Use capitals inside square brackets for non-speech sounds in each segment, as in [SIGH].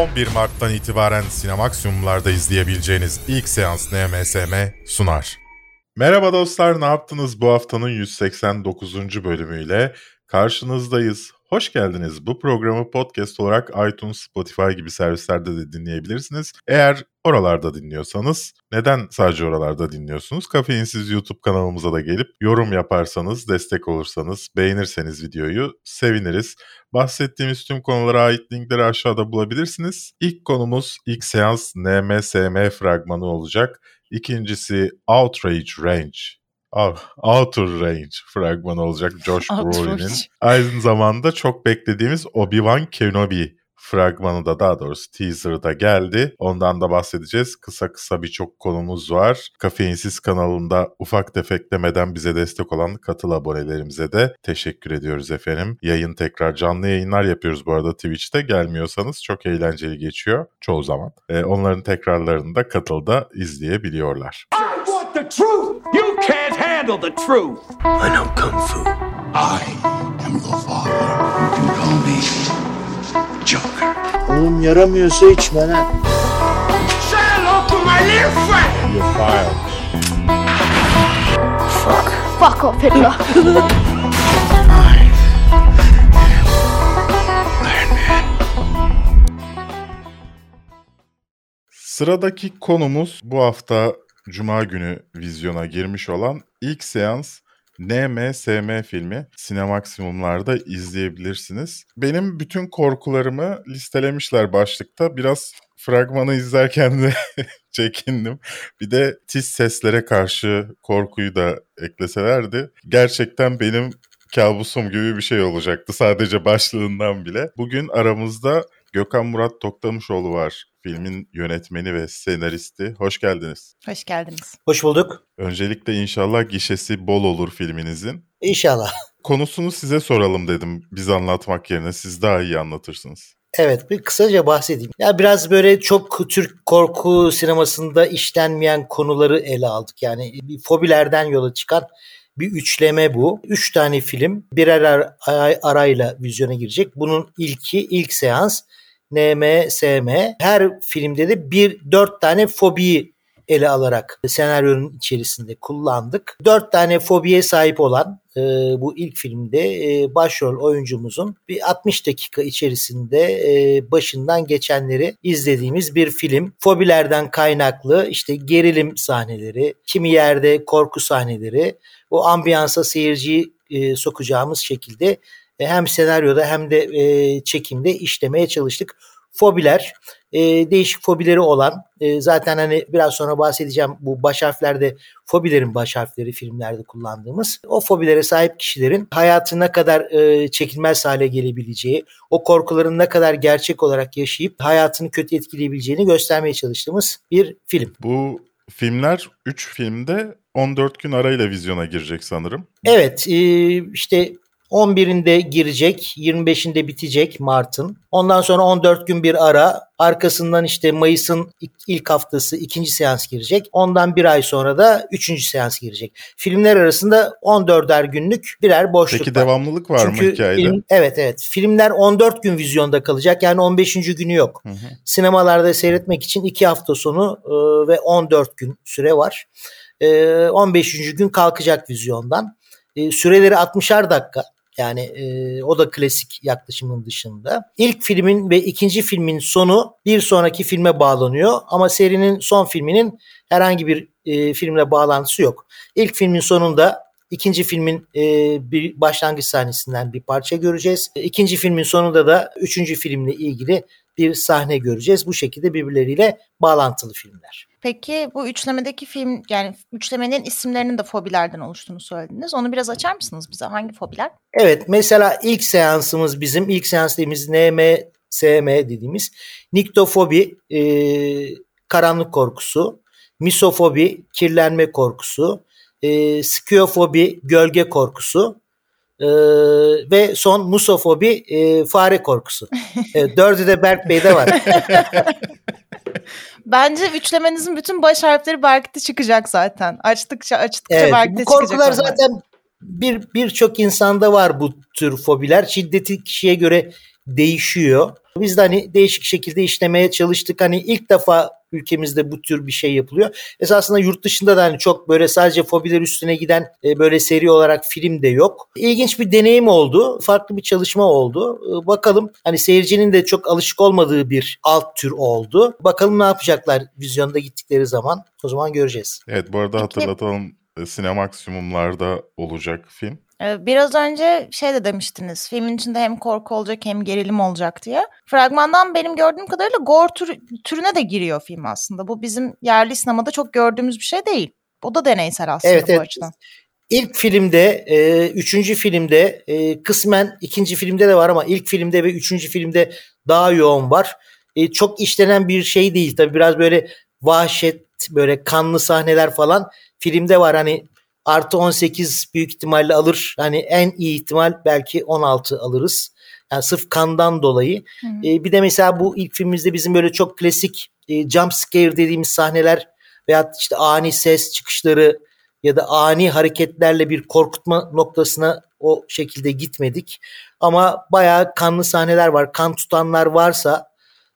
11 Mart'tan itibaren Sinemaksimumlarda izleyebileceğiniz ilk seans NMSM sunar. Merhaba dostlar, ne yaptınız bu haftanın 189. bölümüyle? Karşınızdayız. Hoş geldiniz. Bu programı podcast olarak iTunes, Spotify gibi servislerde de dinleyebilirsiniz. Eğer oralarda dinliyorsanız neden sadece oralarda dinliyorsunuz? Kafeinsiz YouTube kanalımıza da gelip yorum yaparsanız, destek olursanız, beğenirseniz videoyu seviniriz. Bahsettiğimiz tüm konulara ait linkleri aşağıda bulabilirsiniz. İlk konumuz ilk seans NMSM fragmanı olacak. İkincisi Outrage Range Outer Range fragmanı olacak Josh Brolin'in. Aynı zamanda çok beklediğimiz Obi-Wan Kenobi fragmanı da daha doğrusu teaser'da geldi. Ondan da bahsedeceğiz. Kısa kısa birçok konumuz var. Kafeinsiz kanalında ufak tefek demeden bize destek olan katıl abonelerimize de teşekkür ediyoruz efendim. Yayın tekrar canlı yayınlar yapıyoruz bu arada Twitch'te. Gelmiyorsanız çok eğlenceli geçiyor çoğu zaman. Ee, onların tekrarlarını da katılda izleyebiliyorlar. I want the truth! You can't handle the truth! I know Kung Fu. I am your father. You can call me Joker. Oğlum yaramıyorsa içme lan. Say hello to my little friend. You're fired. Fuck. Fuck off Hitler. [LAUGHS] Sıradaki konumuz bu hafta Cuma günü vizyona girmiş olan ilk seans NMSM filmi Sinemaksimumlarda izleyebilirsiniz. Benim bütün korkularımı listelemişler başlıkta. Biraz fragmanı izlerken de [LAUGHS] çekindim. Bir de tiz seslere karşı korkuyu da ekleselerdi. Gerçekten benim kabusum gibi bir şey olacaktı sadece başlığından bile. Bugün aramızda Gökhan Murat Toktamışoğlu var. Filmin yönetmeni ve senaristi. Hoş geldiniz. Hoş geldiniz. Hoş bulduk. Öncelikle inşallah gişesi bol olur filminizin. İnşallah. Konusunu size soralım dedim biz anlatmak yerine siz daha iyi anlatırsınız. Evet bir kısaca bahsedeyim. Ya biraz böyle çok Türk korku sinemasında işlenmeyen konuları ele aldık. Yani bir fobilerden yola çıkan bir üçleme bu. Üç tane film birer ar- arayla vizyona girecek. Bunun ilki ilk seans NM, SM. Her filmde de bir dört tane fobiyi ele alarak senaryonun içerisinde kullandık. Dört tane fobiye sahip olan e, bu ilk filmde e, başrol oyuncumuzun bir 60 dakika içerisinde e, başından geçenleri izlediğimiz bir film. Fobilerden kaynaklı işte gerilim sahneleri, kimi yerde korku sahneleri, o ambiyansa seyirciyi e, sokacağımız şekilde e, hem senaryoda hem de e, çekimde işlemeye çalıştık. Fobiler, e, değişik fobileri olan, e, zaten hani biraz sonra bahsedeceğim bu baş harflerde fobilerin baş harfleri filmlerde kullandığımız. O fobilere sahip kişilerin hayatı ne kadar e, çekilmez hale gelebileceği, o korkuların ne kadar gerçek olarak yaşayıp hayatını kötü etkileyebileceğini göstermeye çalıştığımız bir film. Bu filmler 3 filmde 14 gün arayla vizyona girecek sanırım. Evet e, işte 11'inde girecek, 25'inde bitecek Mart'ın. Ondan sonra 14 gün bir ara. Arkasından işte Mayıs'ın ilk haftası ikinci seans girecek. Ondan bir ay sonra da üçüncü seans girecek. Filmler arasında 14'er günlük birer boşluk Peki var. devamlılık var Çünkü mı hikayede? Film, evet evet. Filmler 14 gün vizyonda kalacak. Yani 15. günü yok. Hı hı. Sinemalarda seyretmek için 2 hafta sonu e, ve 14 gün süre var. E, 15. gün kalkacak vizyondan. E, süreleri 60'ar dakika. Yani e, o da klasik yaklaşımın dışında. İlk filmin ve ikinci filmin sonu bir sonraki filme bağlanıyor ama serinin son filminin herhangi bir e, filmle bağlantısı yok. İlk filmin sonunda ikinci filmin e, bir başlangıç sahnesinden bir parça göreceğiz. İkinci filmin sonunda da üçüncü filmle ilgili bir sahne göreceğiz. Bu şekilde birbirleriyle bağlantılı filmler. Peki bu üçlemedeki film yani üçlemenin isimlerinin de fobilerden oluştuğunu söylediniz. Onu biraz açar mısınız bize? Hangi fobiler? Evet mesela ilk seansımız bizim ilk seans dediğimiz NM, SM dediğimiz niktofobi, e, karanlık korkusu, misofobi, kirlenme korkusu, e, skiofobi, gölge korkusu, ee, ve son musofobi e, fare korkusu. [LAUGHS] e, dördü de Berk Bey'de var. [LAUGHS] Bence üçlemenizin bütün baş harfleri Berk'te çıkacak zaten. Açtıkça açtıkça evet, Berk'te çıkacak. Bu korkular zaten bir birçok insanda var bu tür fobiler. Şiddeti kişiye göre değişiyor. Biz de hani değişik şekilde işlemeye çalıştık. Hani ilk defa ülkemizde bu tür bir şey yapılıyor. Esasında yurt dışında da hani çok böyle sadece fobiler üstüne giden e, böyle seri olarak film de yok. İlginç bir deneyim oldu. Farklı bir çalışma oldu. E, bakalım hani seyircinin de çok alışık olmadığı bir alt tür oldu. Bakalım ne yapacaklar vizyonda gittikleri zaman. O zaman göreceğiz. Evet bu arada hatırlatalım e, Sinemaksimumlarda olacak film. Ee, biraz önce şey de demiştiniz. Filmin içinde hem korku olacak hem gerilim olacak diye. Fragmandan benim gördüğüm kadarıyla gore tür, türüne de giriyor film aslında. Bu bizim yerli sinemada çok gördüğümüz bir şey değil. O da deneysel aslında evet, bu evet. açıdan. İlk filmde, e, üçüncü filmde, e, kısmen ikinci filmde de var ama ilk filmde ve üçüncü filmde daha yoğun var. E, çok işlenen bir şey değil. Tabii biraz böyle vahşet, böyle kanlı sahneler falan filmde var. Hani artı 18 büyük ihtimalle alır. Hani en iyi ihtimal belki 16 alırız. Yani sırf kandan dolayı. Hı hı. E, bir de mesela bu ilk filmimizde bizim böyle çok klasik e, jump scare dediğimiz sahneler veya işte ani ses çıkışları ya da ani hareketlerle bir korkutma noktasına o şekilde gitmedik. Ama bayağı kanlı sahneler var. Kan tutanlar varsa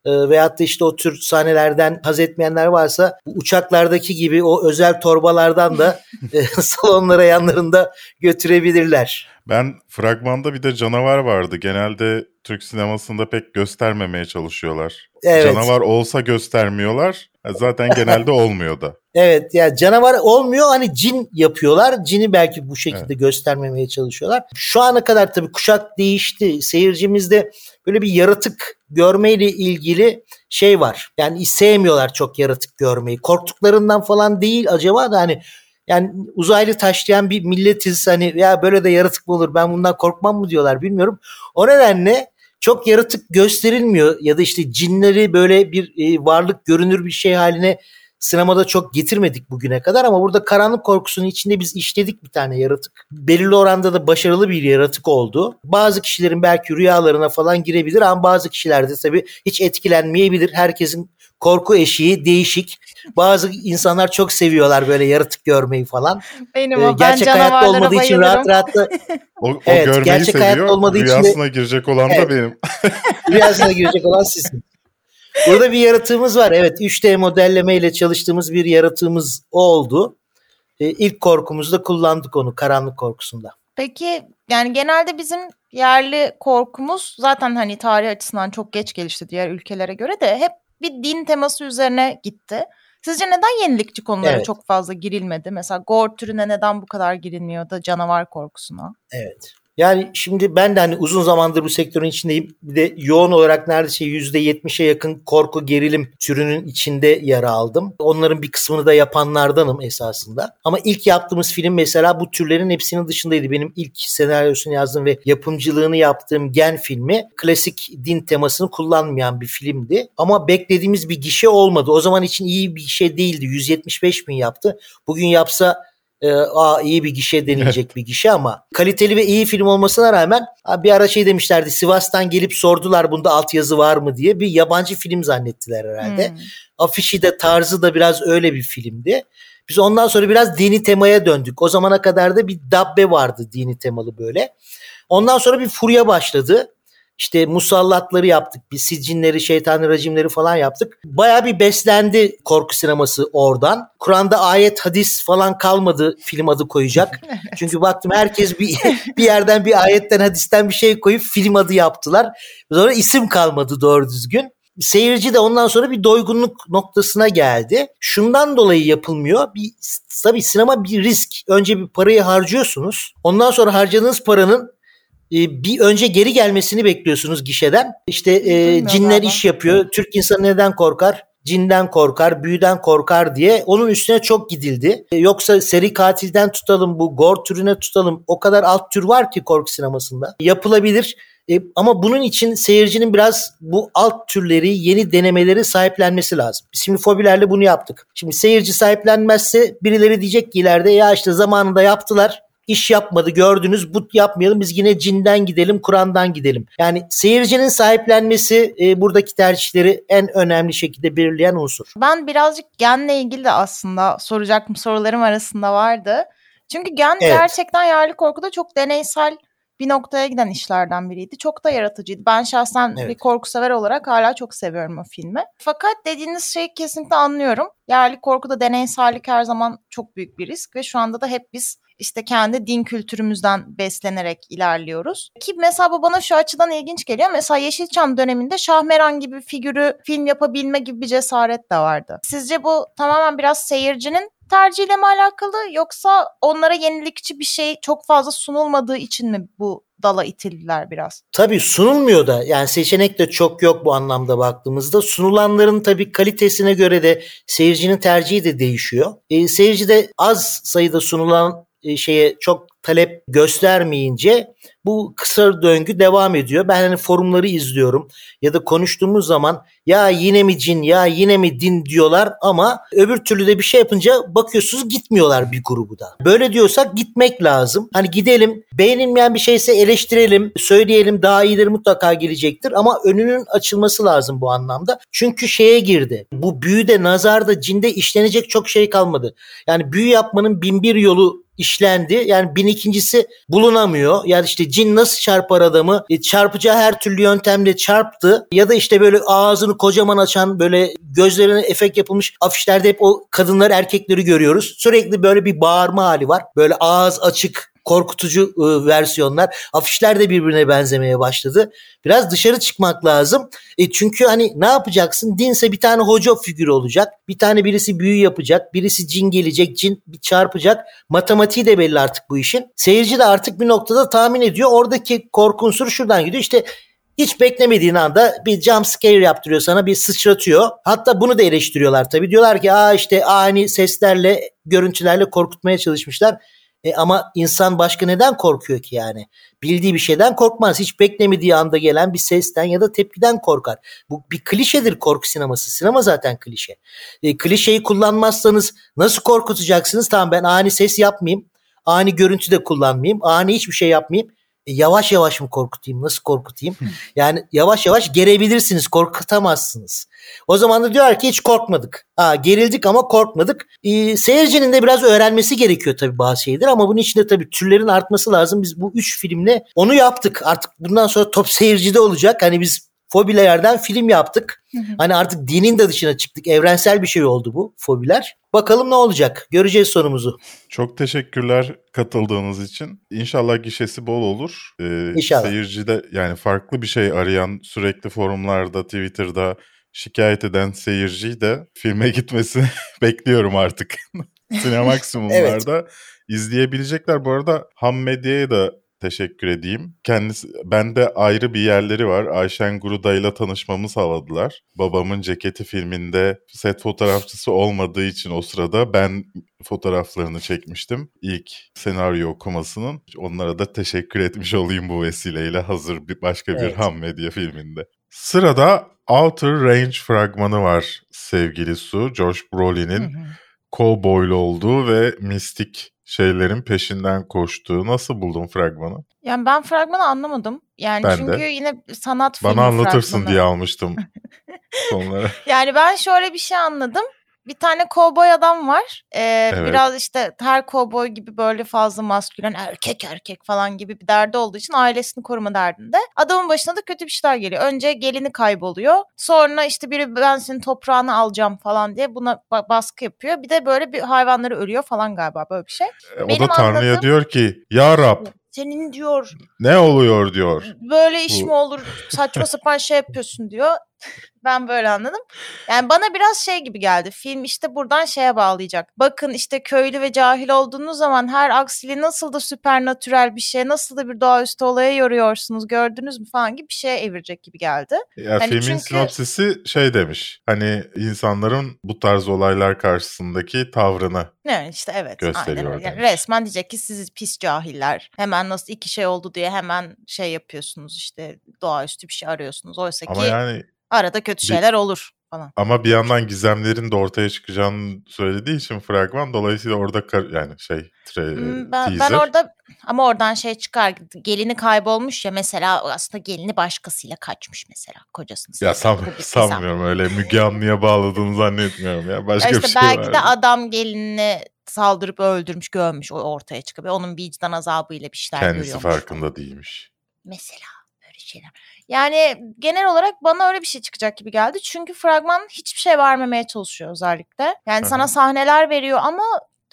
e, veyahut da işte o tür sahnelerden haz etmeyenler varsa uçaklardaki gibi o özel torbalardan da e, [LAUGHS] salonlara yanlarında götürebilirler. Ben fragmanda bir de canavar vardı. Genelde Türk sinemasında pek göstermemeye çalışıyorlar. Evet. Canavar olsa göstermiyorlar. Zaten genelde olmuyor da. Evet ya yani canavar olmuyor hani cin yapıyorlar. Cini belki bu şekilde evet. göstermemeye çalışıyorlar. Şu ana kadar tabii kuşak değişti. Seyircimizde böyle bir yaratık görmeyle ilgili şey var. Yani sevmiyorlar çok yaratık görmeyi. Korktuklarından falan değil acaba da hani yani uzaylı taşlayan bir milletiz hani ya böyle de yaratık mı olur ben bundan korkmam mı diyorlar bilmiyorum. O nedenle çok yaratık gösterilmiyor ya da işte cinleri böyle bir e, varlık görünür bir şey haline sinemada çok getirmedik bugüne kadar ama burada karanlık korkusunun içinde biz işledik bir tane yaratık. Belirli oranda da başarılı bir yaratık oldu. Bazı kişilerin belki rüyalarına falan girebilir ama bazı kişilerde tabii hiç etkilenmeyebilir. Herkesin korku eşiği değişik. Bazı insanlar çok seviyorlar böyle yaratık görmeyi falan. Benim o, ee, gerçek ben hayatta olmadığı bayılırım. için rahat rahat da o, o evet, görmeyi gerçek seviyor. Hayatta olmadığı rüyasına için de, girecek olan evet, da benim. rüyasına girecek olan sizsin. Burada bir yaratığımız var. Evet 3D modelleme ile çalıştığımız bir yaratığımız oldu. Ee, ilk korkumuzda kullandık onu karanlık korkusunda. Peki yani genelde bizim yerli korkumuz zaten hani tarih açısından çok geç gelişti diğer ülkelere göre de hep bir din teması üzerine gitti. Sizce neden yenilikçi konulara evet. çok fazla girilmedi? Mesela gore türüne neden bu kadar girilmiyor da canavar korkusuna? Evet. Yani şimdi ben de hani uzun zamandır bu sektörün içindeyim. Bir de yoğun olarak neredeyse %70'e yakın korku gerilim türünün içinde yer aldım. Onların bir kısmını da yapanlardanım esasında. Ama ilk yaptığımız film mesela bu türlerin hepsinin dışındaydı. Benim ilk senaryosunu yazdığım ve yapımcılığını yaptığım Gen filmi klasik din temasını kullanmayan bir filmdi. Ama beklediğimiz bir gişe olmadı. O zaman için iyi bir şey değildi. 175 bin yaptı. Bugün yapsa e, aa iyi bir gişe denilecek bir gişe ama kaliteli ve iyi film olmasına rağmen bir ara şey demişlerdi Sivas'tan gelip sordular bunda altyazı var mı diye bir yabancı film zannettiler herhalde. Hmm. Afişi de tarzı da biraz öyle bir filmdi. Biz ondan sonra biraz dini temaya döndük. O zamana kadar da bir dabbe vardı dini temalı böyle. Ondan sonra bir furya başladı. İşte musallatları yaptık. Bir siccinleri, şeytanı racimleri falan yaptık. Baya bir beslendi korku sineması oradan. Kur'an'da ayet, hadis falan kalmadı film adı koyacak. [LAUGHS] Çünkü baktım herkes bir [LAUGHS] bir yerden bir ayetten, hadisten bir şey koyup film adı yaptılar. Sonra isim kalmadı doğru düzgün. Seyirci de ondan sonra bir doygunluk noktasına geldi. Şundan dolayı yapılmıyor. Bir, tabii sinema bir risk. Önce bir parayı harcıyorsunuz. Ondan sonra harcadığınız paranın ee, bir önce geri gelmesini bekliyorsunuz gişeden. İşte e, cinler iş yapıyor. Türk insanı neden korkar? cinden korkar, büyüden korkar diye onun üstüne çok gidildi. E, yoksa seri katilden tutalım, bu gore türüne tutalım. O kadar alt tür var ki korku sinemasında. Yapılabilir. E, ama bunun için seyircinin biraz bu alt türleri, yeni denemeleri sahiplenmesi lazım. Şimdi fobilerle bunu yaptık. Şimdi seyirci sahiplenmezse birileri diyecek ki ileride ya işte zamanında yaptılar iş yapmadı gördünüz bu yapmayalım biz yine cinden gidelim Kur'an'dan gidelim. Yani seyircinin sahiplenmesi e, buradaki tercihleri en önemli şekilde belirleyen unsur. Ben birazcık genle ilgili de aslında soracak mı sorularım arasında vardı. Çünkü gen evet. gerçekten yerli korkuda çok deneysel bir noktaya giden işlerden biriydi. Çok da yaratıcıydı. Ben şahsen evet. bir korku sever olarak hala çok seviyorum o filmi. Fakat dediğiniz şeyi kesinlikle anlıyorum. Yerli korkuda deneysellik her zaman çok büyük bir risk ve şu anda da hep biz işte kendi din kültürümüzden beslenerek ilerliyoruz. Ki mesela bu bana şu açıdan ilginç geliyor. Mesela Yeşilçam döneminde Şahmeran gibi figürü film yapabilme gibi bir cesaret de vardı. Sizce bu tamamen biraz seyircinin tercihiyle mi alakalı yoksa onlara yenilikçi bir şey çok fazla sunulmadığı için mi bu dala itildiler biraz? Tabii sunulmuyor da yani seçenek de çok yok bu anlamda baktığımızda. Sunulanların tabii kalitesine göre de seyircinin tercihi de değişiyor. E, seyirci de az sayıda sunulan şeye çok talep göstermeyince bu kısa döngü devam ediyor. Ben hani forumları izliyorum ya da konuştuğumuz zaman ya yine mi cin ya yine mi din diyorlar ama öbür türlü de bir şey yapınca bakıyorsunuz gitmiyorlar bir grubu da. Böyle diyorsak gitmek lazım. Hani gidelim beğenilmeyen bir şeyse eleştirelim söyleyelim daha iyileri mutlaka gelecektir ama önünün açılması lazım bu anlamda. Çünkü şeye girdi. Bu büyüde nazarda cinde işlenecek çok şey kalmadı. Yani büyü yapmanın bin bir yolu işlendi. Yani bin ikincisi bulunamıyor. Yani işte cin nasıl çarpar adamı? E, çarpacağı her türlü yöntemle çarptı. Ya da işte böyle ağzını kocaman açan böyle gözlerine efekt yapılmış afişlerde hep o kadınlar erkekleri görüyoruz. Sürekli böyle bir bağırma hali var. Böyle ağız açık korkutucu ıı, versiyonlar. Afişler de birbirine benzemeye başladı. Biraz dışarı çıkmak lazım. E çünkü hani ne yapacaksın? Dinse bir tane hoca figürü olacak. Bir tane birisi büyü yapacak. Birisi cin gelecek. Cin bir çarpacak. Matematiği de belli artık bu işin. Seyirci de artık bir noktada tahmin ediyor. Oradaki korku şuradan gidiyor. İşte hiç beklemediğin anda bir jump scare yaptırıyor sana bir sıçratıyor. Hatta bunu da eleştiriyorlar tabii. Diyorlar ki aa işte ani seslerle görüntülerle korkutmaya çalışmışlar. E ama insan başka neden korkuyor ki yani? Bildiği bir şeyden korkmaz. Hiç beklemediği anda gelen bir sesten ya da tepkiden korkar. Bu bir klişedir korku sineması. Sinema zaten klişe. E, klişeyi kullanmazsanız nasıl korkutacaksınız? Tamam ben ani ses yapmayayım. Ani görüntü de kullanmayayım. Ani hiçbir şey yapmayayım. E, yavaş yavaş mı korkutayım? Nasıl korkutayım? Yani yavaş yavaş gerebilirsiniz, korkutamazsınız. O zaman da diyorlar ki hiç korkmadık. Ha, gerildik ama korkmadık. Ee, seyircinin de biraz öğrenmesi gerekiyor tabii bazı şeyler ama bunun için de tabii türlerin artması lazım. Biz bu üç filmle onu yaptık. Artık bundan sonra top seyircide olacak. Hani biz fobilerden film yaptık. Hani artık dinin de dışına çıktık. Evrensel bir şey oldu bu fobiler. Bakalım ne olacak? Göreceğiz sonumuzu. Çok teşekkürler katıldığınız için. İnşallah gişesi bol olur. Ee, İnşallah. Seyircide yani farklı bir şey arayan sürekli forumlarda, Twitter'da şikayet eden seyirciyi de filme gitmesini [LAUGHS] bekliyorum artık. [LAUGHS] Sinemaksimumlarda evet. izleyebilecekler. Bu arada ham medyaya da teşekkür edeyim. Kendisi bende ayrı bir yerleri var. Ayşen Guruda ile tanışmamı sağladılar. Babamın ceketi filminde set fotoğrafçısı olmadığı için o sırada ben fotoğraflarını çekmiştim. İlk senaryo okumasının. Onlara da teşekkür etmiş olayım bu vesileyle hazır bir başka bir evet. ham medya filminde. Sırada Outer Range fragmanı var sevgili Su. Josh Brolin'in kovboylu olduğu ve mistik şeylerin peşinden koştuğu. Nasıl buldun fragmanı? Yani ben fragmanı anlamadım. Yani ben çünkü de. yine sanat filmi Bana anlatırsın fragmanı. diye almıştım [LAUGHS] sonlara. yani ben şöyle bir şey anladım bir tane kovboy adam var. Ee, evet. Biraz işte her kovboy gibi böyle fazla maskülen erkek erkek falan gibi bir derdi olduğu için ailesini koruma derdinde. Adamın başına da kötü bir şeyler geliyor. Önce gelini kayboluyor. Sonra işte biri ben senin toprağını alacağım falan diye buna baskı yapıyor. Bir de böyle bir hayvanları ölüyor falan galiba böyle bir şey. E, o Benim da Tanrı'ya anladığım... diyor ki ya Rab senin diyor. Ne oluyor diyor. Böyle iş mi olur saçma sapan şey yapıyorsun diyor. Ben böyle anladım. Yani bana biraz şey gibi geldi. Film işte buradan şeye bağlayacak. Bakın işte köylü ve cahil olduğunuz zaman her aksili nasıl da süpernatürel bir şey, nasıl da bir doğaüstü olaya yoruyorsunuz gördünüz mü falan gibi bir şeye evirecek gibi geldi. Ya hani filmin çünkü... sinopsisi şey demiş. Hani insanların bu tarz olaylar karşısındaki tavrını ne işte evet. Gösteriyor aynen. Yani resmen diyecek ki siz pis cahiller. Hemen nasıl iki şey oldu diye hemen şey yapıyorsunuz işte doğaüstü bir şey arıyorsunuz. Oysa Ama ki yani arada kötü şeyler bir, olur falan. Ama bir yandan gizemlerin de ortaya çıkacağını söylediği için fragman dolayısıyla orada kar, yani şey tre, ben, teaser. Ben orada ama oradan şey çıkar gelini kaybolmuş ya mesela aslında gelini başkasıyla kaçmış mesela kocasını. Ya sam sanmıyorum öyle Müge Anlı'ya bağladığını zannetmiyorum ya. Başka işte bir şey belki var. de adam gelinini saldırıp öldürmüş, gömmüş o ortaya çıkıyor. Onun vicdan azabıyla bir şeyler Kendisi görüyormuş. farkında değilmiş. Mesela böyle şeyler. Yani genel olarak bana öyle bir şey çıkacak gibi geldi. Çünkü fragman hiçbir şey vermemeye çalışıyor özellikle. Yani Hı sana sahneler veriyor ama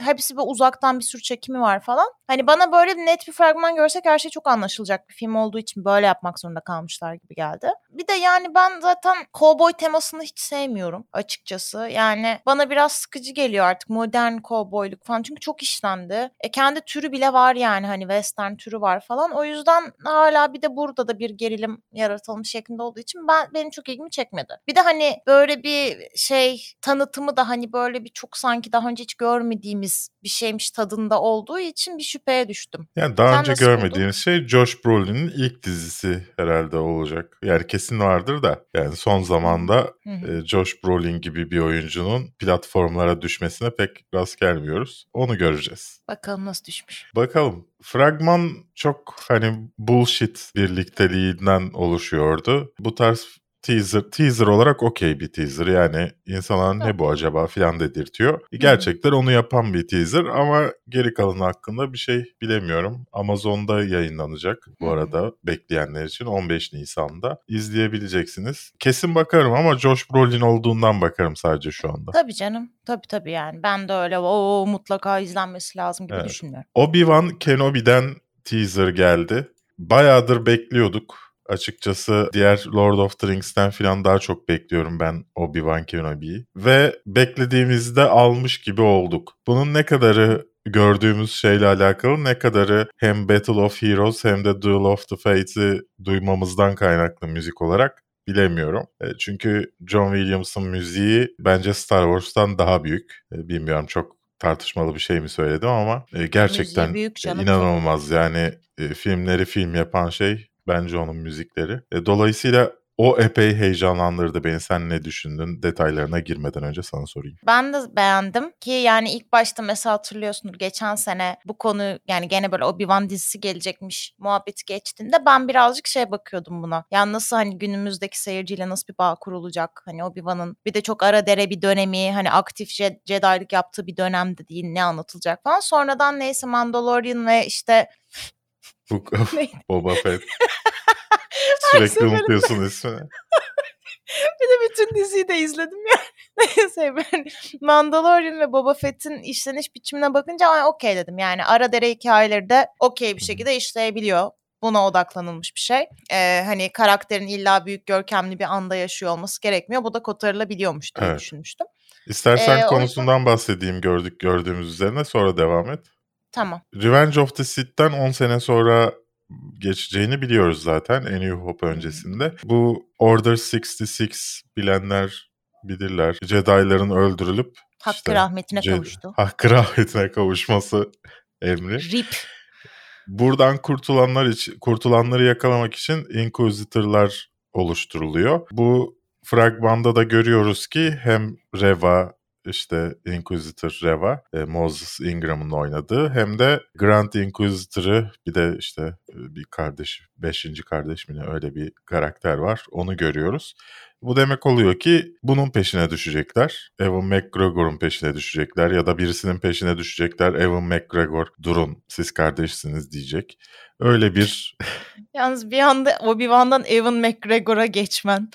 hepsi bir uzaktan bir sürü çekimi var falan. Hani bana böyle net bir fragman görsek her şey çok anlaşılacak bir film olduğu için böyle yapmak zorunda kalmışlar gibi geldi. Bir de yani ben zaten kovboy temasını hiç sevmiyorum açıkçası. Yani bana biraz sıkıcı geliyor artık modern kovboyluk falan. Çünkü çok işlendi. E kendi türü bile var yani hani western türü var falan. O yüzden hala bir de burada da bir gerilim yaratılmış şeklinde olduğu için ben benim çok ilgimi çekmedi. Bir de hani böyle bir şey tanıtımı da hani böyle bir çok sanki daha önce hiç görmediğimiz bir şeymiş tadında olduğu için bir şüpheye düştüm. Yani daha Sen önce nasıl buldun? şey Josh Brolin'in ilk dizisi herhalde olacak. Yani kesin vardır da yani son zamanda Hı hı. e, Josh Brolin gibi bir oyuncunun platformlara düşmesine pek rast gelmiyoruz. Onu göreceğiz. Bakalım nasıl düşmüş. Bakalım. Fragman çok hani bullshit birlikteliğinden oluşuyordu. Bu tarz teaser teaser olarak okey bir teaser. Yani insana ne bu acaba filan dedirtiyor. Gerçekten onu yapan bir teaser ama geri kalanı hakkında bir şey bilemiyorum. Amazon'da yayınlanacak bu arada bekleyenler için 15 Nisan'da izleyebileceksiniz. Kesin bakarım ama Josh Brolin olduğundan bakarım sadece şu anda. Tabii canım. Tabii tabii yani. Ben de öyle o mutlaka izlenmesi lazım gibi Evet. düşünmüyorum. Obi-Wan Kenobi'den teaser geldi. Bayağıdır bekliyorduk. Açıkçası diğer Lord of the Rings'ten falan daha çok bekliyorum ben Obi-Wan Kenobi'yi. Ve beklediğimizde almış gibi olduk. Bunun ne kadarı gördüğümüz şeyle alakalı ne kadarı hem Battle of Heroes hem de Duel of the Fates'i duymamızdan kaynaklı müzik olarak bilemiyorum. E, Çünkü John Williams'ın müziği bence Star Wars'tan daha büyük. E, Bilmiyorum çok tartışmalı bir şey mi söyledim ama e, gerçekten büyük canım, inanılmaz. Yani filmleri film yapan şey bence onun müzikleri. E, Dolayısıyla o epey heyecanlandırdı beni. Sen ne düşündün? Detaylarına girmeden önce sana sorayım. Ben de beğendim ki yani ilk başta mesela hatırlıyorsunuz geçen sene bu konu yani gene böyle Obi-Wan dizisi gelecekmiş muhabbeti geçtiğinde ben birazcık şey bakıyordum buna. Yani nasıl hani günümüzdeki seyirciyle nasıl bir bağ kurulacak? Hani Obi-Wan'ın bir de çok ara dere bir dönemi hani aktif Je- Jedi'lik yaptığı bir dönemde değil ne anlatılacak falan. Sonradan neyse Mandalorian ve işte Bu [LAUGHS] Neydi? [LAUGHS] Boba Fett. [LAUGHS] Sürekli unutuyorsun ismini. Bir de bütün diziyi de izledim ya. Neyse ben Mandalorian ve Boba Fett'in işleniş biçimine bakınca "Ay, okey dedim. Yani ara dere hikayeleri de okey bir şekilde işleyebiliyor. Buna odaklanılmış bir şey. Ee, hani karakterin illa büyük görkemli bir anda yaşıyor olması gerekmiyor. Bu da kotarılabiliyormuş diye Evet. düşünmüştüm. İstersen Ee, konusundan bahsedeyim gördük gördüğümüz üzerine sonra devam et. Tamam. Revenge of the Sith'ten 10 sene sonra geçeceğini biliyoruz zaten A New Hope öncesinde. Bu Order 66 bilenler bilirler. Jedi'ların öldürülüp Hakkı işte rahmetine Ce- kavuştu. Hakkı rahmetine kavuşması emri. Rip. Buradan kurtulanlar için kurtulanları yakalamak için Inquisitor'lar oluşturuluyor. Bu fragmanda da görüyoruz ki hem Reva işte Inquisitor Reva, e, Moses Ingram'ın oynadığı hem de Grand Inquisitor'ı bir de işte e, bir kardeş, beşinci kardeş mi ne öyle bir karakter var. Onu görüyoruz. Bu demek oluyor ki bunun peşine düşecekler. Evan McGregor'un peşine düşecekler ya da birisinin peşine düşecekler. Evan McGregor durun siz kardeşsiniz diyecek. Öyle bir Yalnız bir anda Obi-Wan'dan Evan McGregor'a geçmen.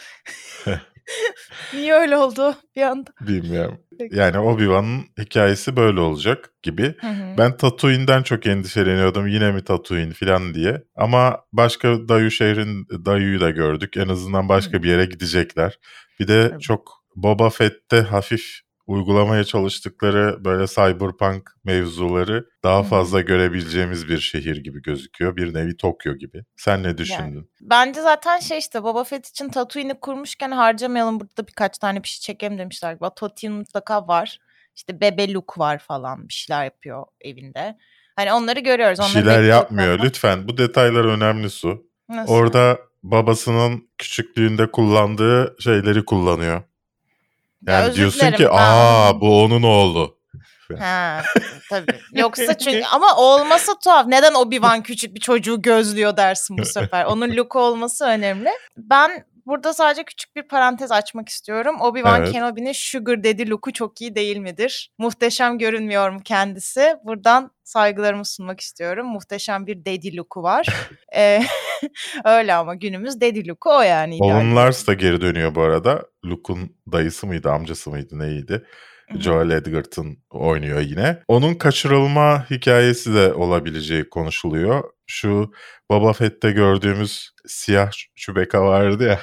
[LAUGHS] [LAUGHS] Niye öyle oldu bir anda? bilmiyorum. Peki. Yani Obi-Wan'ın hikayesi böyle olacak gibi. Hı hı. Ben Tatooine'den çok endişeleniyordum. Yine mi Tatooine falan diye. Ama başka Dayu şehrin Dayu'yu da gördük. En azından başka bir yere gidecekler. Bir de Tabii. çok Boba Fett'te hafif uygulamaya çalıştıkları böyle cyberpunk mevzuları daha fazla görebileceğimiz bir şehir gibi gözüküyor. Bir nevi Tokyo gibi. Sen ne düşündün? Bence zaten şey işte Boba Fett için Tatooine'i kurmuşken harcamayalım burada birkaç tane bir şey çekelim demişler. galiba. Tatooine mutlaka var. İşte Bebe Luke var falan bir şeyler yapıyor evinde. Hani onları görüyoruz. Bir Onları şeyler bekliyoruz yapmıyor. ama- Lütfen bu detaylar önemli Su. Nasıl? Orada babasının küçüklüğünde kullandığı şeyleri kullanıyor. Ya Yani özür diyorsun dilerim, ki ben aa bu onun oğlu. Ha, [LAUGHS] tabii. Yoksa çünkü [LAUGHS] ama olmasa tuhaf. Neden Obi-Wan küçük bir çocuğu gözlüyor dersin bu sefer. Onun [LAUGHS] Luke olması önemli. Ben Burada sadece küçük bir parantez açmak istiyorum. Obi-Wan Evet. Kenobi'nin Sugar Daddy look'u çok iyi değil midir? Muhteşem görünmüyor mu kendisi? Buradan saygılarımı sunmak istiyorum. Muhteşem bir daddy look'u var. Ee, öyle ama günümüz daddy look'u o yani. Owen Lars da geri dönüyor bu arada. Luke'un dayısı mıydı, amcası mıydı, neydi? Joel Edgerton oynuyor yine. Onun kaçırılma hikayesi de olabileceği konuşuluyor. Şu Boba Fett'te gördüğümüz siyah Chewbacca vardı ya.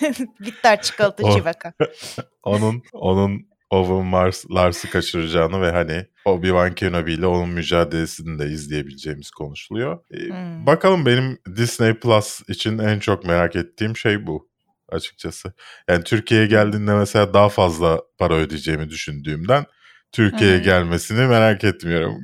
[LAUGHS] Bitter çikolata Chewbacca. [LAUGHS] Onun onun Owen Mars, Lars'ı kaçıracağını ve hani Obi-Wan Kenobi ile onun mücadelesini de izleyebileceğimiz konuşuluyor. Ee, Hmm. Bakalım benim Disney Plus için en çok merak ettiğim şey bu açıkçası. Yani Türkiye'ye geldiğinde mesela daha fazla para ödeyeceğimi düşündüğümden Türkiye'ye hı. gelmesini merak etmiyorum.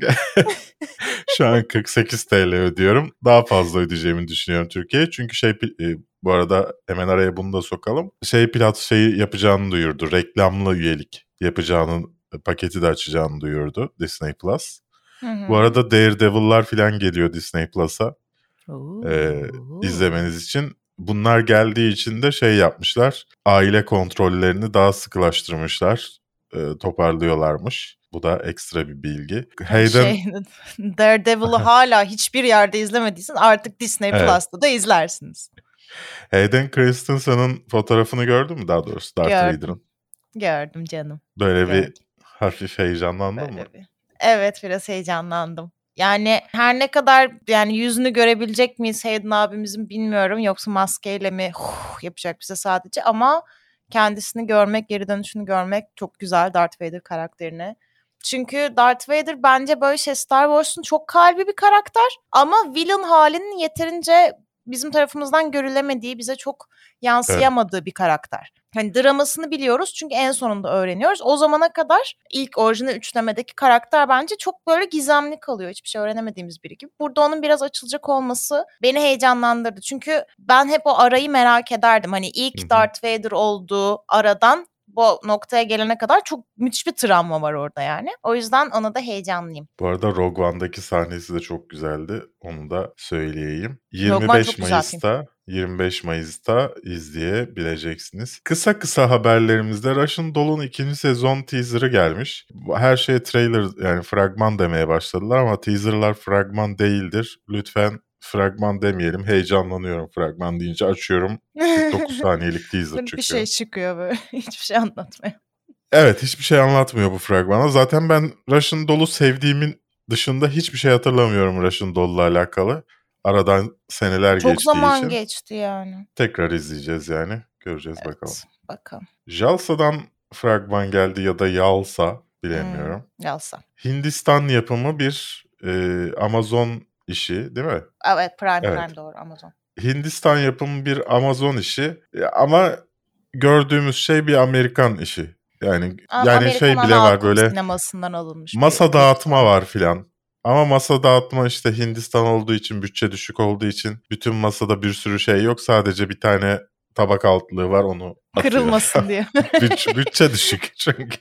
[LAUGHS] Şu an 48 TL ödüyorum. Daha fazla ödeyeceğimi düşünüyorum Türkiye'ye. Çünkü şey e, bu arada hemen araya bunu da sokalım. Şey plat şeyi yapacağını duyurdu. Reklamlı üyelik yapacağını paketi de açacağını duyurdu Disney Plus. Hı hı. Bu arada Daredevil'lar falan geliyor Disney Plus'a Oo. e, izlemeniz için. Bunlar geldiği için de şey yapmışlar. Aile kontrollerini daha sıkılaştırmışlar. E, toparlıyorlarmış. Bu da ekstra bir bilgi. Hayden Şey, [LAUGHS] Daredevil'ı hala hiçbir yerde izlemediysen artık Disney Evet. Plus'ta da izlersiniz. Hayden Christensen'ın fotoğrafını gördün mü daha doğrusu Darth Gördüm. Vader'ın? Gördüm canım. Böyle bir Gördüm. hafif heyecanlandın mı? Böyle bir- Evet biraz heyecanlandım. Yani her ne kadar yani yüzünü görebilecek miyiz Hayden abimizin bilmiyorum. Yoksa maskeyle mi huh, yapacak bize sadece ama kendisini görmek, geri dönüşünü görmek çok güzel Darth Vader karakterini. Çünkü Darth Vader bence böyle şey Star Wars'un çok kalbi bir karakter ama villain halinin yeterince bizim tarafımızdan görülemediği, bize çok yansıyamadığı bir karakter. Hani dramasını biliyoruz çünkü en sonunda öğreniyoruz. O zamana kadar ilk orijinal üçlemedeki karakter bence çok böyle gizemli kalıyor. Hiçbir şey öğrenemediğimiz biri gibi. Burada onun biraz açılacak olması beni heyecanlandırdı. Çünkü ben hep o arayı merak ederdim. Hani ilk. Darth Vader olduğu aradan bu noktaya gelene kadar çok müthiş bir travma var orada yani. O yüzden ona da heyecanlıyım. Bu arada Rogue One'daki sahnesi de çok güzeldi. Onu da söyleyeyim. Rogue One 25 çok güzel Mayıs'ta 25 Mayıs'ta izleyebileceksiniz. Kısa kısa haberlerimizde Russian Doll'un ikinci sezon teaser'ı gelmiş. Her şeye trailer yani fragman demeye başladılar ama teaser'lar fragman değildir. Lütfen fragman demeyelim. Heyecanlanıyorum fragman deyince. Açıyorum. 49 [LAUGHS] saniyelik teaser çıkıyor. bir şey çıkıyor böyle. [LAUGHS] Hiçbir şey anlatmıyor. Evet hiçbir şey anlatmıyor bu fragmana. Zaten ben Russian Doll'u sevdiğimin dışında hiçbir şey hatırlamıyorum Russian Doll'la alakalı. Aradan seneler Çok geçtiği zaman için. geçti yani. Tekrar izleyeceğiz yani. Göreceğiz Evet, bakalım. Bakalım. Jalsa'dan fragman geldi ya da Yalsa bilemiyorum. Hmm, Yalsa. Hindistan yapımı bir e, Amazon işi değil mi? Evet Prime Evet. Prime doğru Amazon. Hindistan yapımı bir Amazon işi ama gördüğümüz şey bir Amerikan işi. Yani Ama yani şey Amerikan bile ana var böyle sinemasından alınmış. bir masa film. dağıtma var filan. Ama masa dağıtma işte Hindistan olduğu için, bütçe düşük olduğu için bütün masada bir sürü şey yok. Sadece bir tane tabak altlığı var onu atıyor. Kırılmasın diye. [LAUGHS] bütçe, bütçe düşük çünkü.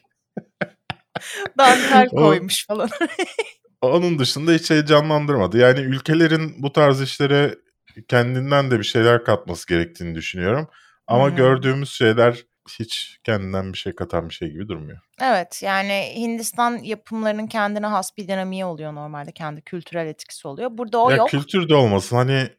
Dantel koymuş falan. Onun dışında hiç heyecanlandırmadı. Yani ülkelerin bu tarz işlere kendinden de bir şeyler katması gerektiğini düşünüyorum. Ama Hı hı. gördüğümüz şeyler hiç kendinden bir şey katan bir şey gibi durmuyor. evet yani Hindistan yapımlarının kendine has bir dinamiği oluyor normalde. Kendi kültürel etkisi oluyor. Burada o ya yok. kültür de olmasın hani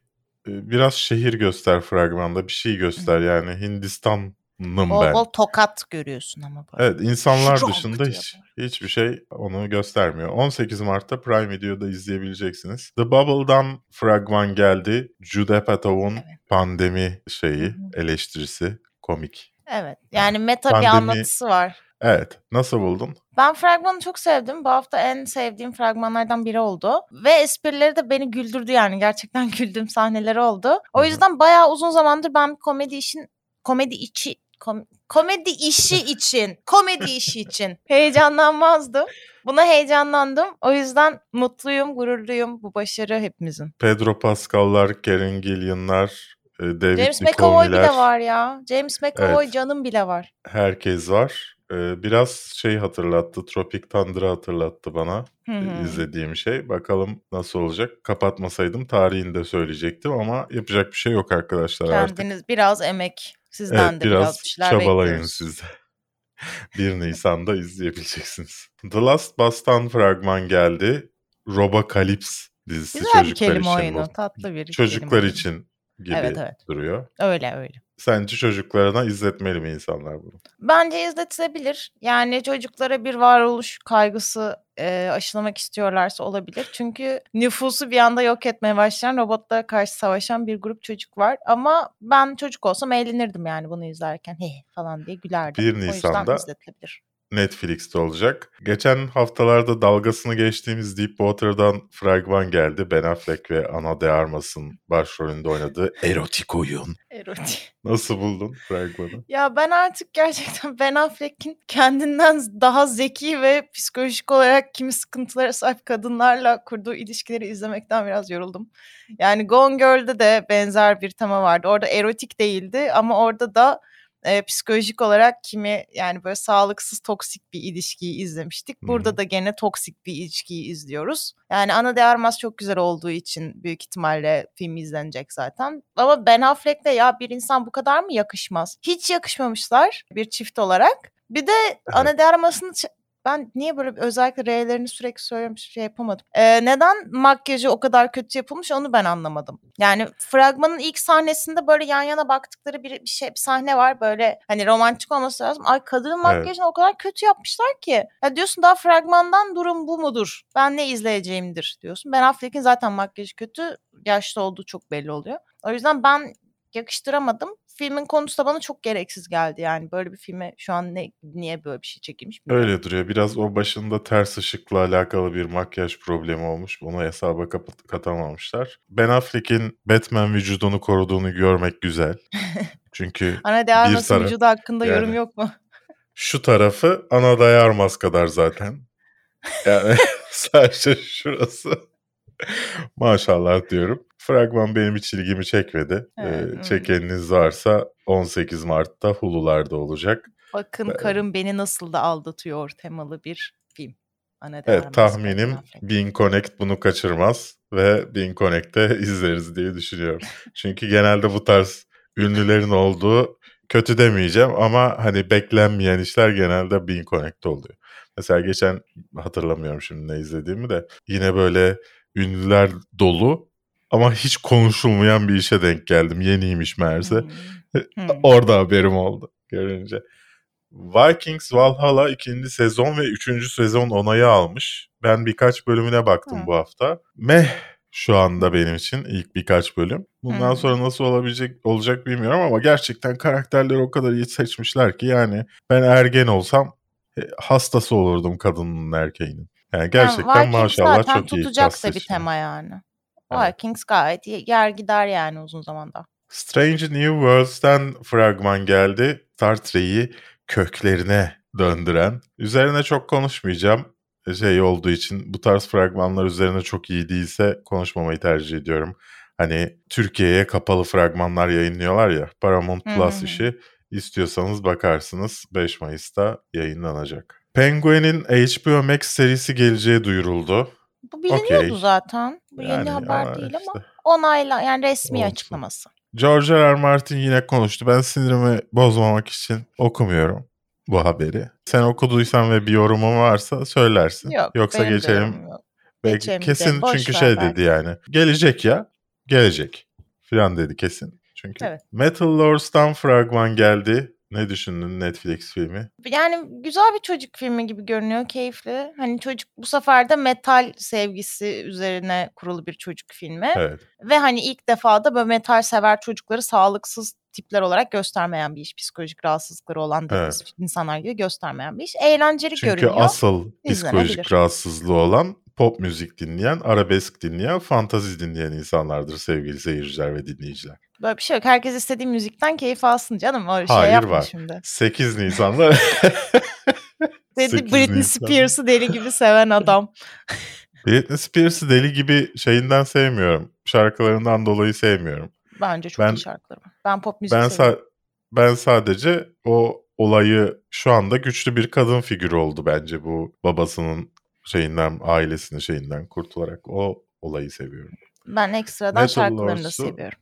e, biraz şehir göster fragmanda bir şey göster yani Hindistan'ım Bol ben. bol tokat görüyorsun ama böyle. Evet insanlar Strong dışında hiç, hiçbir şey onu göstermiyor. 18 Mart'ta Prime Video'da izleyebileceksiniz. The Bubble'dan fragman geldi. Jude Apatow'un Evet. pandemi şeyi, eleştirisi, komik. Evet yani meta Pandemi- bir anlatısı var. Evet, nasıl buldun? Ben fragmanı çok sevdim. Bu hafta en sevdiğim fragmanlardan biri oldu. Ve esprileri de beni güldürdü yani. Gerçekten [LAUGHS] güldüğüm sahneleri oldu. O yüzden bayağı uzun zamandır ben komedi işin komedi içi kom- komedi işi [LAUGHS] için komedi işi için heyecanlanmazdım. Buna heyecanlandım. O yüzden mutluyum, gururluyum. Bu başarı hepimizin. Pedro Pascal'lar, Karen Gillian'lar, e, David James McAvoy bile var ya. James McAvoy Evet. canım bile var. herkes var. Ee, biraz şey hatırlattı, Tropic Thunder'ı hatırlattı bana Hı hı. izlediğim şey. Bakalım nasıl olacak. Kapatmasaydım tarihini de söyleyecektim ama yapacak bir şey yok arkadaşlar artık. Kendiniz biraz emek. Sizden Evet de biraz, biraz bir şeyler çabalayın bekliyoruz. siz de. [LAUGHS] 1 Nisan'da izleyebileceksiniz. The Last Bus'tan fragman geldi. Robocalips dizisi Güzel çocuklar kelime için oyunu. bu. Tatlı bir Çocuklar kelime oyunu. için gibi Evet evet. duruyor. Öyle öyle. Sence çocuklarına izletmeli mi insanlar bunu? Bence izletilebilir. Yani çocuklara bir varoluş kaygısı e, aşılamak istiyorlarsa olabilir. Çünkü nüfusu bir anda yok etmeye başlayan robotlara karşı savaşan bir grup çocuk var. Ama ben çocuk olsam eğlenirdim yani bunu izlerken. He falan diye gülerdim. 1 O yüzden Nisan'da. Netflix'te olacak. Geçen haftalarda dalgasını geçtiğimiz Deepwater'dan fragman geldi. Ben Affleck ve Ana de Armas'ın başrolünde oynadığı erotik oyun. Erotik. Nasıl buldun fragmanı? Ya ben artık gerçekten Ben Affleck'in kendinden daha zeki ve psikolojik olarak kimi sıkıntılara sahip kadınlarla kurduğu ilişkileri izlemekten biraz yoruldum. Yani Gone Girl'de de benzer bir tema vardı. Orada erotik değildi ama orada da e, psikolojik olarak kimi yani böyle sağlıksız toksik bir ilişkiyi izlemiştik. Burada da gene toksik bir ilişkiyi izliyoruz. Yani Ana de Armas çok güzel olduğu için büyük ihtimalle film izlenecek zaten. Ama Ben Affleck'le ya bir insan bu kadar mı yakışmaz? Hiç yakışmamışlar bir çift olarak. Bir de Ana de Armas'ın ben niye böyle özellikle R'lerini sürekli söylüyorum şey yapamadım. Ee, neden makyajı o kadar kötü yapılmış onu ben anlamadım. Yani fragmanın ilk sahnesinde böyle yan yana baktıkları bir, bir şey bir sahne var böyle hani romantik olması lazım. Ay kadının makyajını o kadar kötü yapmışlar ki. Ya diyorsun daha fragmandan durum bu mudur? Ben ne izleyeceğimdir diyorsun. Ben Affleck'in zaten makyajı kötü. Yaşlı olduğu çok belli oluyor. O yüzden ben yakıştıramadım. Filmin konusu da bana çok gereksiz geldi yani. Böyle bir filme şu an ne niye böyle bir şey çekilmiş bilmiyorum. Öyle duruyor. Biraz o başında ters ışıkla alakalı bir makyaj problemi olmuş. Bunu hesaba kapat- katamamışlar. Ben Affleck'in Batman vücudunu koruduğunu görmek güzel. [LAUGHS] Çünkü Ana de Armas'ın taraf- vücudu hakkında yorum yani- yok mu? şu tarafı ana dayarmaz kadar zaten. [LAUGHS] Yani [LAUGHS] sadece şurası. [LAUGHS] Maşallah diyorum. Fragman benim hiç ilgimi çekmedi. Evet, Ee, çekeniniz varsa 18 Mart'ta Hulu'larda olacak. Bakın Ben- karım beni nasıl da aldatıyor temalı bir film. Ana Evet tahminim. Bean Connect bunu kaçırmaz ve Bean Connect'te [LAUGHS] izleriz diye düşünüyorum. Çünkü genelde bu tarz ünlülerin olduğu kötü demeyeceğim ama hani beklenmeyen işler genelde Bean Connect'te oluyor. Mesela geçen hatırlamıyorum şimdi ne izlediğimi de yine böyle ünlüler dolu ama hiç konuşulmayan bir işe denk geldim. Yeniymiş meğerse. Hmm. Hmm. Orada haberim oldu görünce. Vikings Valhalla ikinci sezon ve üçüncü sezon onayı almış. Ben birkaç bölümüne baktım Hı. bu hafta. Meh şu anda benim için ilk birkaç bölüm. Bundan Hı. sonra nasıl olabilecek olacak bilmiyorum ama gerçekten karakterleri o kadar iyi seçmişler ki yani ben ergen olsam e, hastası olurdum kadının erkeğinin. Yani gerçekten Vikings maşallah zaten çok iyi tutacak da bir tema yani. Evet. Vikings gayet ye- yer gider yani uzun zamanda. Strange New Worlds'ten fragman geldi. Star Trek'i köklerine döndüren. Üzerine çok konuşmayacağım. Şey olduğu için bu tarz fragmanlar üzerine çok iyi değilse konuşmamayı tercih ediyorum. Hani Türkiye'ye kapalı fragmanlar yayınlıyorlar ya. Paramount Plus hı. işi. İstiyorsanız bakarsınız 5 Mayıs'ta yayınlanacak. Penguin'in HBO Max serisi geleceği duyuruldu. Bu biliniyordu Okey. zaten. Bu yeni Yani haber ama değil ama işte. onayla yani resmi Olsun. açıklaması. George R. R. Martin yine konuştu. Ben sinirimi bozmamak için okumuyorum bu haberi. Sen okuduysan ve bir yorumun varsa söylersin. Yok Yoksa de geçelim. yok. Belki geçelim kesin. Boş çünkü şey belki. dedi yani. Gelecek ya. Gelecek. Filan dedi kesin. Çünkü Evet. Metal Lords'tan fragman geldi. Ne düşündün Netflix filmi? Yani güzel bir çocuk filmi gibi görünüyor, keyifli. Hani çocuk bu sefer de metal sevgisi üzerine kurulu bir çocuk filmi. Evet. Ve hani ilk defa da böyle metal sever çocukları sağlıksız tipler olarak göstermeyen bir iş. Psikolojik rahatsızlıkları olan dediğimiz insanlar gibi göstermeyen bir iş. Eğlenceli Çünkü görünüyor. asıl psikolojik rahatsızlığı olan pop müzik dinleyen, arabesk dinleyen, fantazi dinleyen insanlardır sevgili seyirciler ve dinleyiciler. Böyle bir şey yok. Herkes istediği müzikten keyif alsın canım. Öyle şey Hayır, yapma var. şimdi. 8 Nisan'da [LAUGHS] Dedi 8 Britney Nisan. Spears'ı deli gibi seven adam. [LAUGHS] Britney Spears'ı deli gibi şeyinden sevmiyorum. Şarkılarından dolayı sevmiyorum. Bence çok Ben- iyi şarkıları var. Ben pop müzik Ben seviyorum. sa- ben sadece o olayı şu anda güçlü bir kadın figürü oldu bence bu babasının şeyinden, ailesinin şeyinden kurtularak. O olayı seviyorum. Ben ekstradan Metal şarkılarını da Lords'u seviyorum.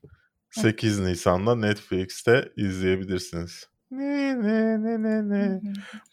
8 Nisan'da Netflix'te izleyebilirsiniz. Ne ne ne ne ne.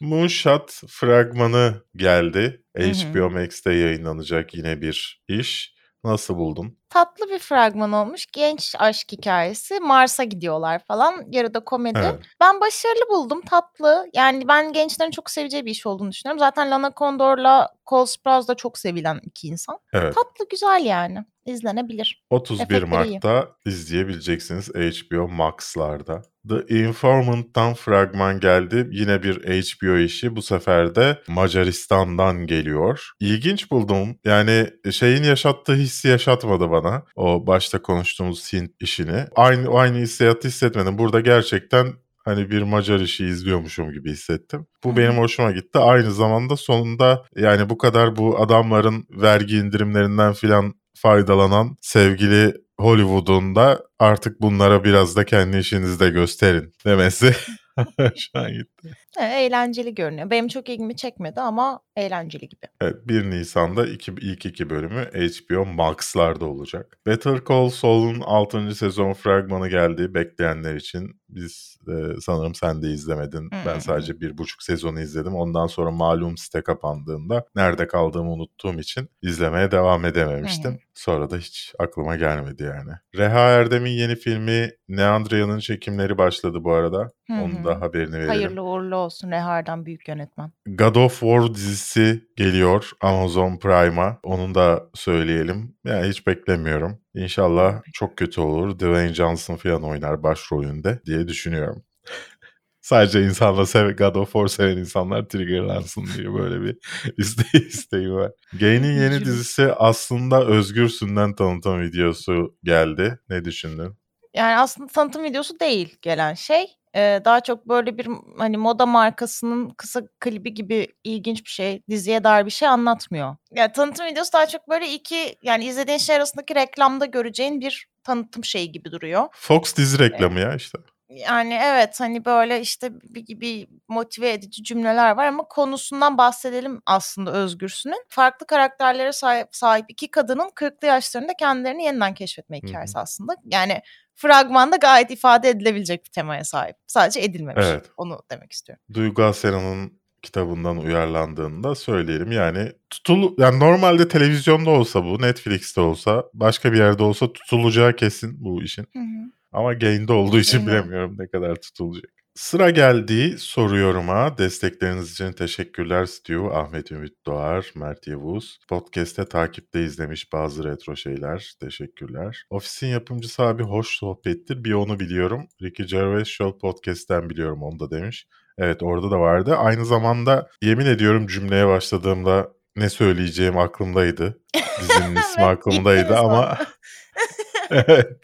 Moonshot fragmanı geldi. Hı hı. HBO Max'te yayınlanacak yine bir iş. Nasıl buldun? Tatlı bir fragman olmuş. Genç aşk hikayesi. Mars'a gidiyorlar falan. Yarıda komedi. Evet. Ben başarılı buldum. Tatlı. Yani ben gençlerin çok seveceği bir iş olduğunu düşünüyorum. Zaten Lana Condor'la Cole Sprouse da çok sevilen iki insan. Evet. Tatlı güzel yani. İzlenebilir. 31 Efektleri iyi. Mart'ta izleyebileceksiniz HBO Max'larda. The Informant'tan fragman geldi. Yine bir HBO işi. Bu sefer de Macaristan'dan geliyor. İlginç buldum. Yani şeyin yaşattığı hissi yaşatmadı bana. O başta konuştuğumuz Hint işini. Aynı aynı hissiyatı hissetmedim. Burada gerçekten hani bir Macar işi izliyormuşum gibi hissettim. Bu benim hoşuma gitti. Aynı zamanda sonunda yani bu kadar bu adamların vergi indirimlerinden filan faydalanan sevgili Hollywood'un da artık bunlara biraz da kendi işinizde gösterin demesi [LAUGHS] şu an gitti. Eğlenceli görünüyor. Benim çok ilgimi çekmedi ama eğlenceli gibi. Evet 1 Nisan'da iki, ilk iki bölümü HBO Max'larda olacak. Better Call Saul'un 6. sezon fragmanı geldi bekleyenler için. Biz e, sanırım sen de izlemedin. Ben Hmm. sadece bir buçuk sezonu izledim. Ondan sonra malum site kapandığında nerede kaldığımı unuttuğum için izlemeye devam edememiştim. Hmm. Sonra da hiç aklıma gelmedi yani. Reha Erdem'in yeni filmi Neandria'nın çekimleri başladı bu arada. Hı Onun da haberini verelim. Hayırlı uğurlu olsun Rehar'dan büyük yönetmen. God of War dizisi geliyor Amazon Prime'a. Onu da söyleyelim. Yani hiç beklemiyorum. İnşallah çok kötü olur. Dwayne Johnson falan oynar başrolünde diye düşünüyorum. [LAUGHS] Sadece insanla sev God of War seven insanlar triggerlansın diye böyle bir [LAUGHS] iste isteği var. Gain'in yeni dizisi aslında Özgürsün'den tanıtım videosu geldi. Ne düşündün? Yani aslında tanıtım videosu değil gelen şey. Ee, daha çok böyle bir hani moda markasının kısa klibi gibi ilginç bir şey, diziye dair bir şey anlatmıyor. Yani tanıtım videosu daha çok böyle iki yani izlediğin şey arasındaki reklamda göreceğin bir tanıtım şeyi gibi duruyor. Fox dizi reklamı ya işte. Yani evet hani böyle işte bir, bir motive edici cümleler var ama konusundan bahsedelim aslında Özgürsün'ün. Farklı karakterlere sahip, sahip iki kadının 40'lı yaşlarında kendilerini yeniden keşfetme hikayesi aslında. Yani fragmanda gayet ifade edilebilecek bir temaya sahip. Sadece edilmemiş. Evet. Onu demek istiyorum. Duygu Asena'nın kitabından uyarlandığını da söyleyelim. Yani tutul yani normalde televizyonda olsa bu, Netflix'te olsa, başka bir yerde olsa tutulacağı kesin bu işin. Hı hı. Ama Gain'de olduğu için bilemiyorum ne kadar tutulacak. Sıra geldi soruyorum'a. Destekleriniz için teşekkürler Stu, Ahmet Ümit Doğar, Mert Yavuz. Podcast'te takipte izlemiş bazı retro şeyler. Teşekkürler. Ofisin yapımcısı abi hoş sohbettir. Bir onu biliyorum. Ricky Gervais Show Podcast'ten biliyorum onu da demiş. Evet orada da vardı. Aynı zamanda yemin ediyorum cümleye başladığımda ne söyleyeceğim aklımdaydı. Dizinin ismi [LAUGHS] aklımdaydı ama. [LAUGHS] [LAUGHS] evet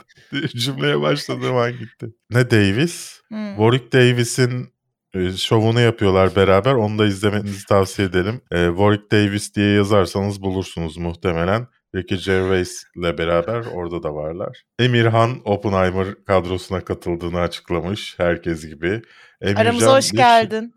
cümleye başladığım an gitti. Ne Davis? Hı. Warwick Davis'in e, şovunu yapıyorlar beraber. Onu da izlemenizi tavsiye edelim. E, Warwick Davis diye yazarsanız bulursunuz muhtemelen. Ricky Gervais ile beraber orada da varlar. Emirhan Oppenheimer kadrosuna katıldığını açıklamış herkes gibi. Emircan Aramıza hoş geldin.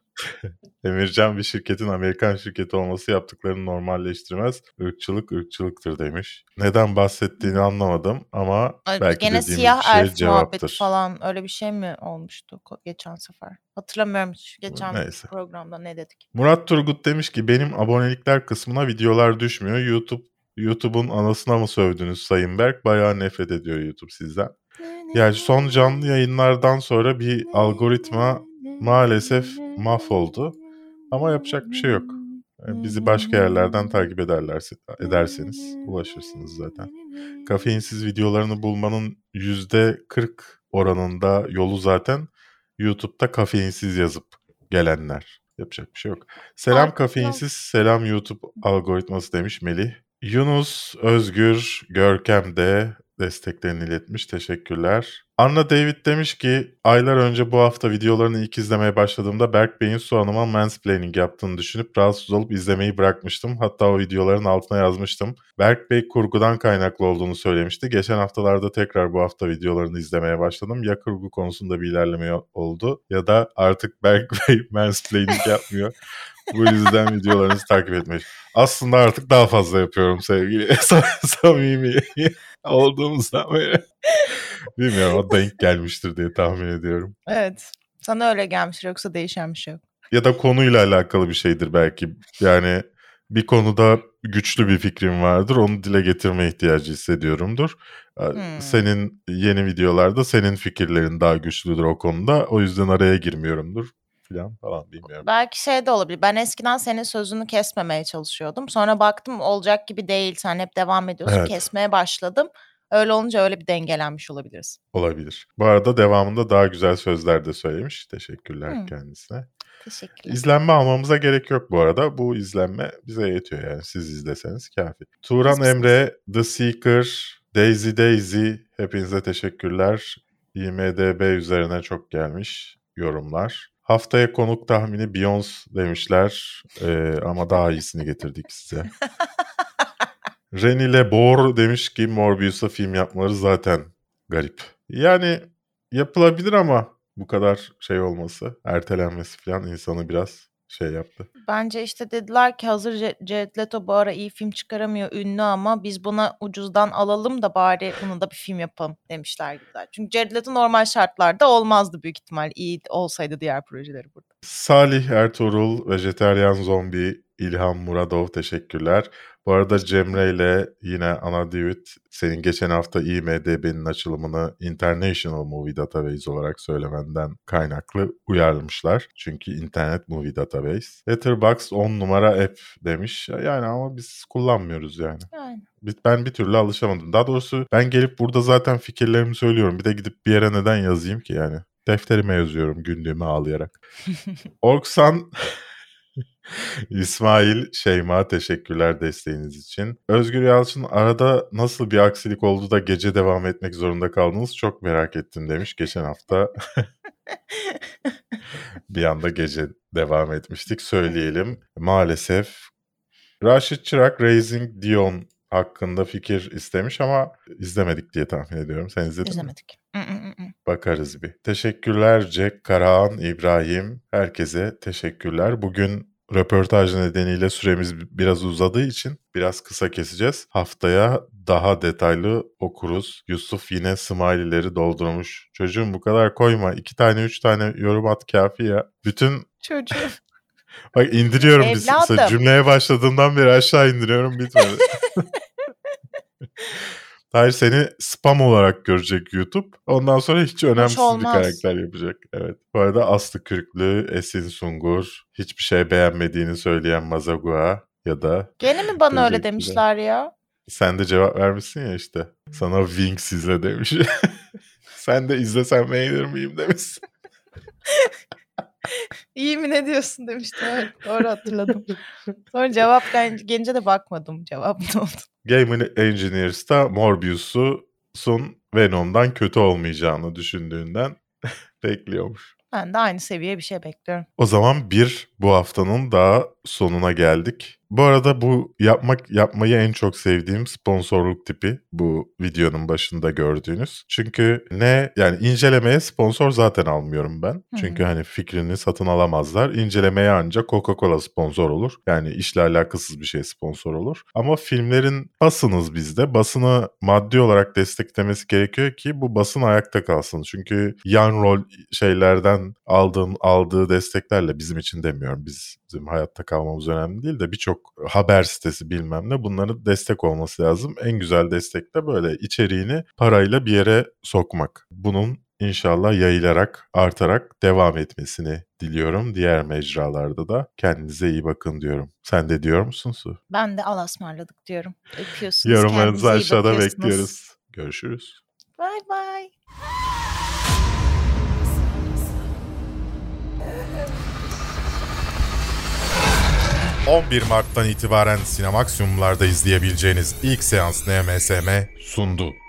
Emircan bir şirketin Amerikan şirketi olması yaptıklarını normalleştirmez. Irkçılık ırkçılıktır demiş. Neden bahsettiğini anlamadım ama Ay, belki Gene dediğimiz siyah şey elf cevaptır. muhabbeti falan öyle bir şey mi olmuştu geçen sefer? Hatırlamıyorum hiç geçen Neyse. programda ne dedik. Murat Turgut demiş ki benim abonelikler kısmına videolar düşmüyor. YouTube YouTube'un anasına mı sövdünüz Sayın Berk? Bayağı nefret ediyor YouTube sizden. Yani son canlı yayınlardan sonra bir algoritma maalesef mahvoldu. Ama yapacak bir şey yok. Yani bizi başka yerlerden takip ederlerse, ederseniz ulaşırsınız zaten. Kafeinsiz videolarını bulmanın %40 oranında yolu zaten YouTube'da kafeinsiz yazıp gelenler. Yapacak bir şey yok. Selam kafeinsiz, selam YouTube algoritması demiş Melih. Yunus, Özgür, Görkem de desteklerini iletmiş. Teşekkürler. Anna David demiş ki aylar önce bu hafta videolarını ilk izlemeye başladığımda Berk Bey'in Su Hanım'a mansplaining yaptığını düşünüp rahatsız olup izlemeyi bırakmıştım. Hatta o videoların altına yazmıştım. Berk Bey kurgudan kaynaklı olduğunu söylemişti. Geçen haftalarda tekrar bu hafta videolarını izlemeye başladım. Ya kurgu konusunda bir ilerleme oldu ya da artık Berk [LAUGHS] Bey mansplaining yapmıyor. Bu yüzden videolarınızı takip etmeyi. Aslında artık daha fazla yapıyorum sevgili [LAUGHS] samimi [LAUGHS] olduğumuzdan beri. Bilmiyorum o denk gelmiştir diye tahmin ediyorum. Evet. Sana öyle gelmiştir yoksa değişen bir şey yok. Ya da konuyla alakalı bir şeydir belki. Yani bir konuda güçlü bir fikrim vardır. Onu dile getirme ihtiyacı hissediyorumdur. Hmm. Senin yeni videolarda senin fikirlerin daha güçlüdür o konuda. O yüzden araya girmiyorumdur falan falan bilmiyorum. Belki şey de olabilir. Ben eskiden senin sözünü kesmemeye çalışıyordum. Sonra baktım olacak gibi değil. Sen hep devam ediyorsun. Evet. Kesmeye başladım. Öyle olunca öyle bir dengelenmiş olabiliriz. Olabilir. Bu arada devamında daha güzel sözler de söylemiş. Teşekkürler hmm. kendisine. Teşekkürler. İzlenme almamıza gerek yok bu arada. Bu izlenme bize yetiyor yani. Siz izleseniz kafi. Turan Emre, The Seeker, Daisy Daisy hepinize teşekkürler. IMDB üzerine çok gelmiş yorumlar. Haftaya konuk tahmini Beyoncé demişler ee, ama daha iyisini getirdik size. [LAUGHS] Reni Lebor demiş ki Morbius'a film yapmaları zaten garip. Yani yapılabilir ama bu kadar şey olması, ertelenmesi falan insanı biraz şey yaptı. Bence işte dediler ki hazır Jared Leto bu ara iyi film çıkaramıyor ünlü ama biz buna ucuzdan alalım da bari bunu da bir film yapalım demişler gibiler. Çünkü Jared Leto normal şartlarda olmazdı büyük ihtimal iyi olsaydı diğer projeleri burada. Salih Ertuğrul, Vejeteryan Zombi, İlham Muradov teşekkürler. Bu arada Cemre ile yine Ana David senin geçen hafta IMDB'nin açılımını International Movie Database olarak söylemenden kaynaklı uyarmışlar. Çünkü Internet Movie Database. Letterboxd 10 numara app demiş. Yani ama biz kullanmıyoruz yani. Yani. Ben bir türlü alışamadım. Daha doğrusu ben gelip burada zaten fikirlerimi söylüyorum. Bir de gidip bir yere neden yazayım ki yani. Defterime yazıyorum günlüğüme ağlayarak. [LAUGHS] Orksan İsmail Şeyma teşekkürler desteğiniz için. Özgür Yalçın arada nasıl bir aksilik oldu da gece devam etmek zorunda kaldınız çok merak ettim demiş geçen hafta. [LAUGHS] bir anda gece devam etmiştik söyleyelim. Maalesef Raşit Çırak Raising Dion hakkında fikir istemiş ama izlemedik diye tahmin ediyorum. Sen izledin İzlemedik. mi? Bakarız bir. Teşekkürler Jack, Karahan, İbrahim. Herkese teşekkürler. Bugün röportaj nedeniyle süremiz biraz uzadığı için biraz kısa keseceğiz. Haftaya daha detaylı okuruz. Yusuf yine smiley'leri doldurmuş. Çocuğum bu kadar koyma. İki tane üç tane yorum at kafi ya. Bütün... Çocuğum. [LAUGHS] Bak indiriyorum. Bir, cümleye başladığından beri aşağı indiriyorum bitmedi. [LAUGHS] Hayır seni spam olarak görecek YouTube. Ondan sonra hiç önemsiz hiç bir karakter yapacak. Evet. Bu arada Aslı Kürklü, Esin Sungur, hiçbir şey beğenmediğini söyleyen Mazagua ya da... Gene mi bana öyle demişler ya? Sen de cevap vermişsin ya işte. Sana Wings izle demiş. [LAUGHS] Sen de izlesen beğenir miyim demişsin. [LAUGHS] İyi mi ne diyorsun demiştim. Evet, doğru hatırladım. [LAUGHS] Sonra cevap gelince de bakmadım cevap ne oldu. Game Engineers'ta Morbius'un Venom'dan kötü olmayacağını düşündüğünden [LAUGHS] bekliyormuş. Ben de aynı seviye bir şey bekliyorum. O zaman bir bu haftanın daha sonuna geldik. Bu arada bu yapmak yapmayı en çok sevdiğim sponsorluk tipi bu videonun başında gördüğünüz. Çünkü ne yani incelemeye sponsor zaten almıyorum ben. Çünkü hani fikrini satın alamazlar. İncelemeye ancak Coca-Cola sponsor olur. Yani işle alakasız bir şey sponsor olur. Ama filmlerin basınız bizde. Basını maddi olarak desteklemesi gerekiyor ki bu basın ayakta kalsın. Çünkü yan rol şeylerden aldığım aldığı desteklerle bizim için demiyorum. Biz bizim hayatta kalmamız önemli değil de birçok haber sitesi bilmem ne bunların destek olması lazım. En güzel destek de böyle içeriğini parayla bir yere sokmak. Bunun inşallah yayılarak, artarak devam etmesini diliyorum. Diğer mecralarda da kendinize iyi bakın diyorum. Sen de diyor musun Su? Ben de Allah'a ısmarladık diyorum. Öpüyorsunuz. Yorumlarınızı aşağıda bekliyoruz. Görüşürüz. Bye bye. 11 Mart'tan itibaren Cinemaximum'larda izleyebileceğiniz ilk seans NMSM sundu.